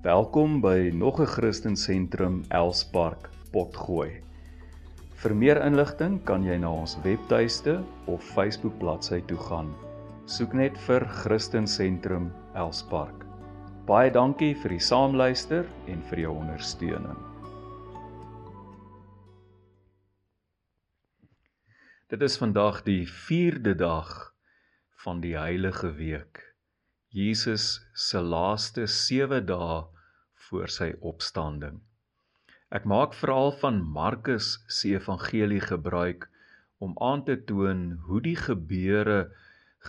Welkom by nog 'n Christen Sentrum Elspark Potgooi. Vir meer inligting kan jy na ons webtuiste of Facebook bladsy toe gaan. Soek net vir Christen Sentrum Elspark. Baie dankie vir die saamluister en vir jou ondersteuning. Dit is vandag die 4de dag van die heilige week. Jesus se laaste 7 dae voor sy opstanding. Ek maak veral van Markus se evangelie gebruik om aan te toon hoe die gebeure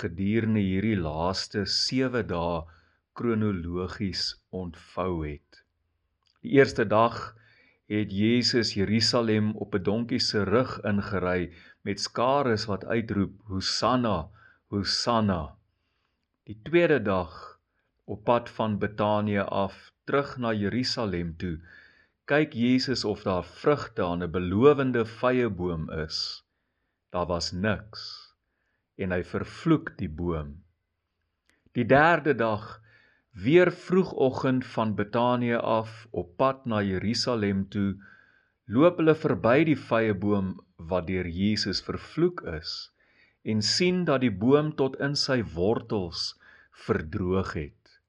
gedurende hierdie laaste 7 dae kronologies ontvou het. Die eerste dag het Jesus Jerusalem op 'n donkie se rug ingery met skares wat uitroep: Hosanna, Hosanna. Die tweede dag op pad van Betanië af terug na Jerusalem toe, kyk Jesus of daar vrugte aan 'n belowende vyeboom is. Daar was niks en hy vervloek die boom. Die derde dag weer vroegoggend van Betanië af op pad na Jerusalem toe, loop hulle verby die vyeboom wat deur Jesus vervloek is en sien dat die boom tot in sy wortels verdroog het.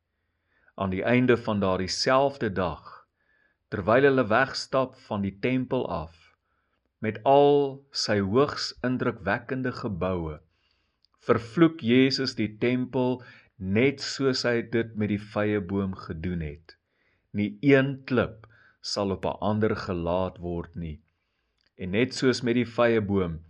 Aan die einde van daardie selfde dag, terwyl hulle wegstap van die tempel af met al sy hoogs indrukwekkende geboue, vervloek Jesus die tempel net soos hy dit met die vrye boom gedoen het. Nie een klip sal op 'n ander gelaat word nie. En net soos met die vrye boom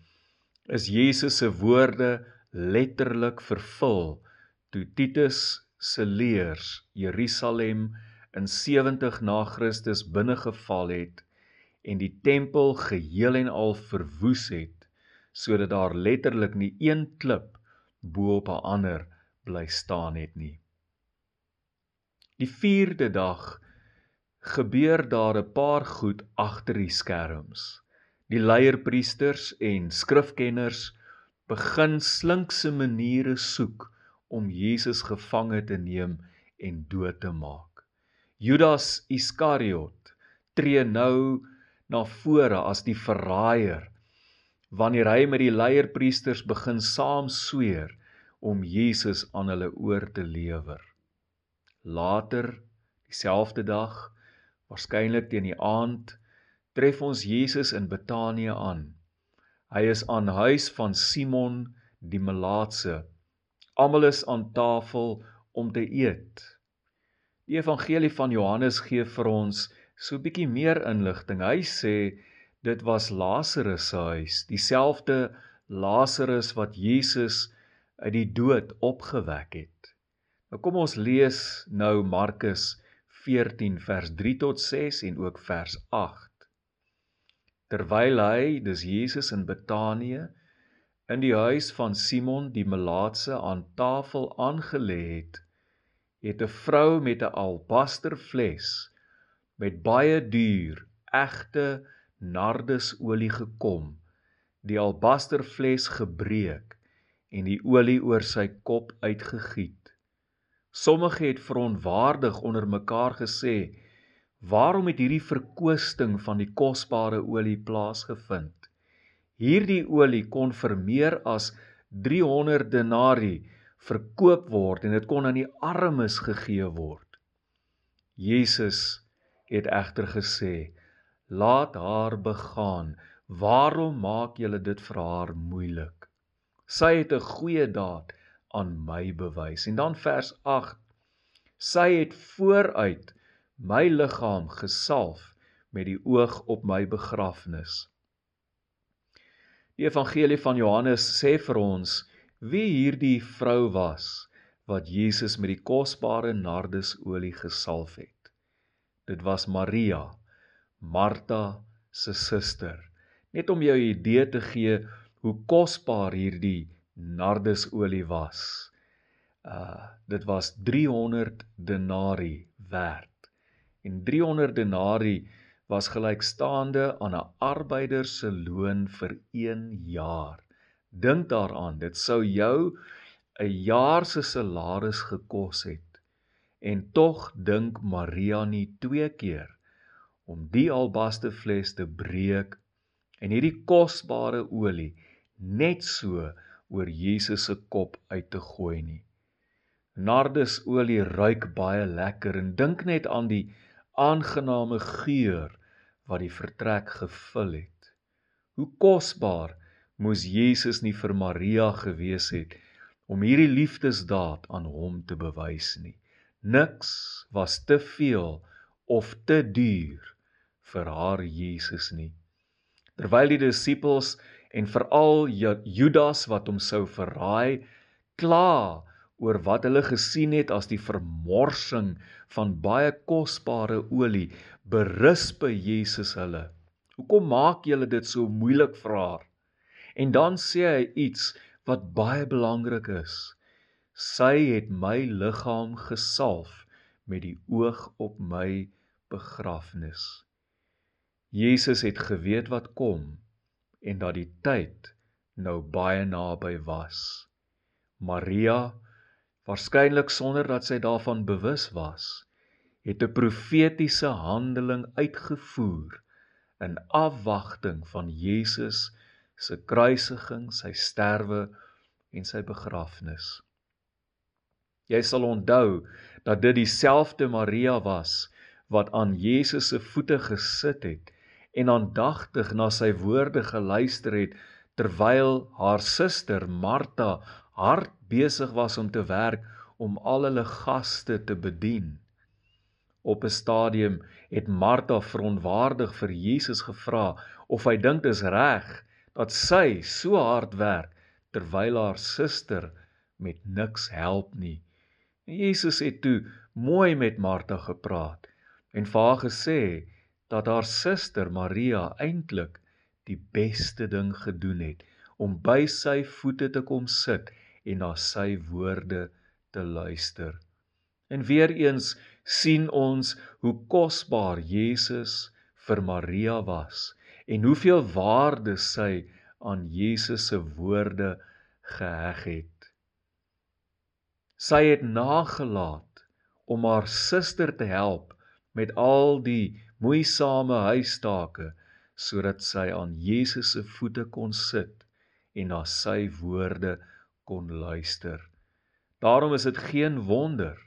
is Jesus se woorde letterlik vervul toe Titus se leers Jerusalem in 70 na Christus binnegeval het en die tempel geheel en al verwoes het sodat daar letterlik nie een klip bo op 'n ander bly staan het nie. Die 4de dag gebeur daar 'n paar goed agter die skerms. Die leierpriesters en skrifkenners begin slinkse maniere soek om Jesus gevange te neem en dood te maak. Judas Iskariot tree nou na vore as die verraaier wanneer hy met die leierpriesters begin saam sweer om Jesus aan hulle oor te lewer. Later, dieselfde dag, waarskynlik teen die aand, tref ons Jesus in Betanië aan. Hy is aan huis van Simon die Melaatse Almal is aan tafel om te eet. Die evangelie van Johannes gee vir ons so 'n bietjie meer inligting. Hy sê dit was Lazarus se huis, dieselfde Lazarus wat Jesus uit die dood opgewek het. Nou kom ons lees nou Markus 14 vers 3 tot 6 en ook vers 8. Terwyl hy, dis Jesus in Betanië, in die huis van Simon die Melaatse aan tafel aangelê het, het 'n vrou met 'n albasterfles met baie duur, egte nardusolie gekom, die albasterfles gebreek en die olie oor sy kop uitgegiet. Sommige het verontwaardig onder mekaar gesê: "Waarom het hierdie verkwisting van die kosbare olie plaasgevind?" Hierdie olie kon vir meer as 300 denarii verkoop word en dit kon aan die armes gegee word. Jesus het egter gesê: "Laat haar begaan. Waarom maak julle dit vir haar moeilik? Sy het 'n goeie daad aan my bewys." En dan vers 8: "Sy het vooruit my liggaam gesalf met die oog op my begrafnis." Die evangelie van Johannes sê vir ons wie hierdie vrou was wat Jesus met die kosbare nardusolie gesalf het. Dit was Maria, Martha se suster. Net om jou 'n idee te gee hoe kosbaar hierdie nardusolie was. Uh dit was 300 denarii werd. En 300 denarii was gelykstaande aan 'n arbeider se loon vir 1 jaar. Dink daaraan, dit sou jou 'n jaar se salaris gekos het. en tog dink Maria nie twee keer om die albasterfles te breek en hierdie kosbare olie net so oor Jesus se kop uit te gooi nie. Nardusolie ruik baie lekker en dink net aan die aangename geur wat die vertrek gevul het. Hoe kosbaar moes Jesus nie vir Maria gewees het om hierdie liefdesdaad aan hom te bewys nie. Niks was te veel of te duur vir haar Jesus nie. Terwyl die disippels en veral Judas wat hom sou verraai, kla oor wat hulle gesien het as die vermorsing van baie kosbare olie, berisp Jesus hulle. Hoekom maak julle dit so moeilik vir haar? En dan sê hy iets wat baie belangrik is. Sy het my liggaam gesalf met die oog op my begrafnis. Jesus het geweet wat kom en dat die tyd nou baie naby was. Maria, waarskynlik sonder dat sy daarvan bewus was, het 'n profetiese handeling uitgevoer in afwagting van Jesus se kruisiging, sy sterwe en sy begrafnis. Jy sal onthou dat dit dieselfde Maria was wat aan Jesus se voete gesit het en aandagtig na sy woorde geluister het terwyl haar suster Martha hard besig was om te werk om al hulle gaste te bedien. Op 'n stadium het Martha verontwaardig vir Jesus gevra of hy dink dit is reg dat sy so hard werk terwyl haar suster met niks help nie. En Jesus het toe mooi met Martha gepraat en vir haar gesê dat haar suster Maria eintlik die beste ding gedoen het om by sy voete te kom sit en na sy woorde te luister. En weer eens sien ons hoe kosbaar Jesus vir Maria was en hoeveel waarde sy aan Jesus se woorde geheg het. Sy het nagelaat om haar suster te help met al die moeisame huistake sodat sy aan Jesus se voete kon sit en na sy woorde kon luister. Daarom is dit geen wonder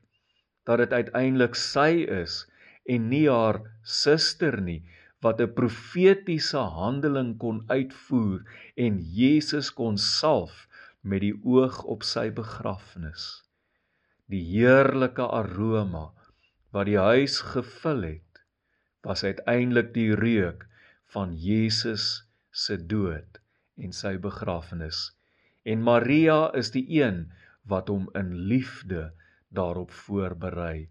dat dit uiteindelik sy is en nie haar suster nie wat 'n profetiese handeling kon uitvoer en Jesus kon salf met die oog op sy begrafnis. Die heerlike aroma wat die huis gevul het was uiteindelik die reuk van Jesus se dood en sy begrafnis. En Maria is die een wat hom in liefde daarop voorberei.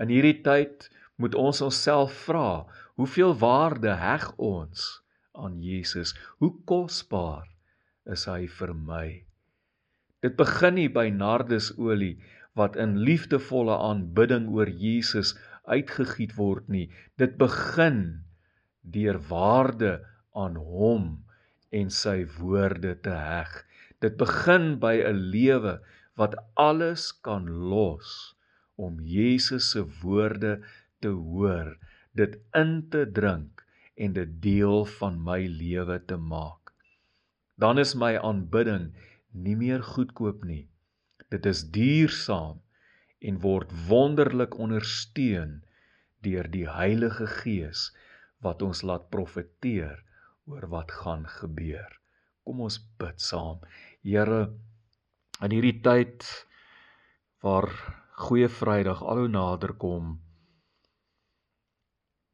In hierdie tyd moet ons onsself vra, hoeveel waarde heg ons aan Jesus? Hoe kosbaar is hy vir my? Dit begin nie by nardusolie wat in liefdevolle aanbidding oor Jesus uitgegiet word nie. Dit begin deur waarde aan hom en sy woorde te heg. Dit begin by 'n lewe wat alles kan los om Jesus se woorde te hoor, dit in te drink en dit deel van my lewe te maak. Dan is my aanbidding nie meer goedkoop nie. Dit is duursaam en word wonderlik ondersteun deur die Heilige Gees wat ons laat profeteer oor wat gaan gebeur. Kom ons bid saam. Here, in hierdie tyd waar Goeie Vrydag al hoe nader kom,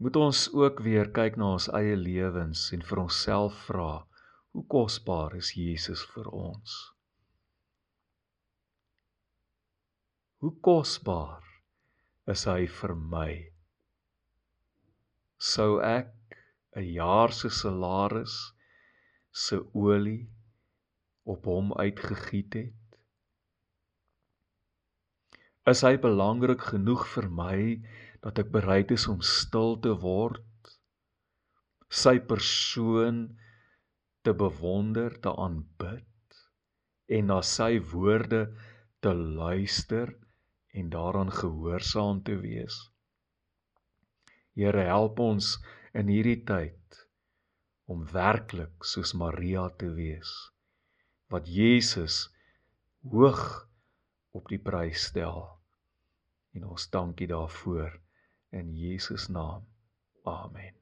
moet ons ook weer kyk na ons eie lewens en vir onsself vra, hoe kosbaar is Jesus vir ons? Hoe kosbaar is hy vir my? Sou ek 'n jaar se salaris se olie op hom uitgegiet het? Is hy belangrik genoeg vir my dat ek bereid is om stil te word? Sy persoon te bewonder, te aanbid en na sy woorde te luister en daaraan gehoorsaam te wees. Here help ons in hierdie tyd om werklik soos Maria te wees wat Jesus hoog op die prys stel. En ons dankie daarvoor in Jesus naam. Amen.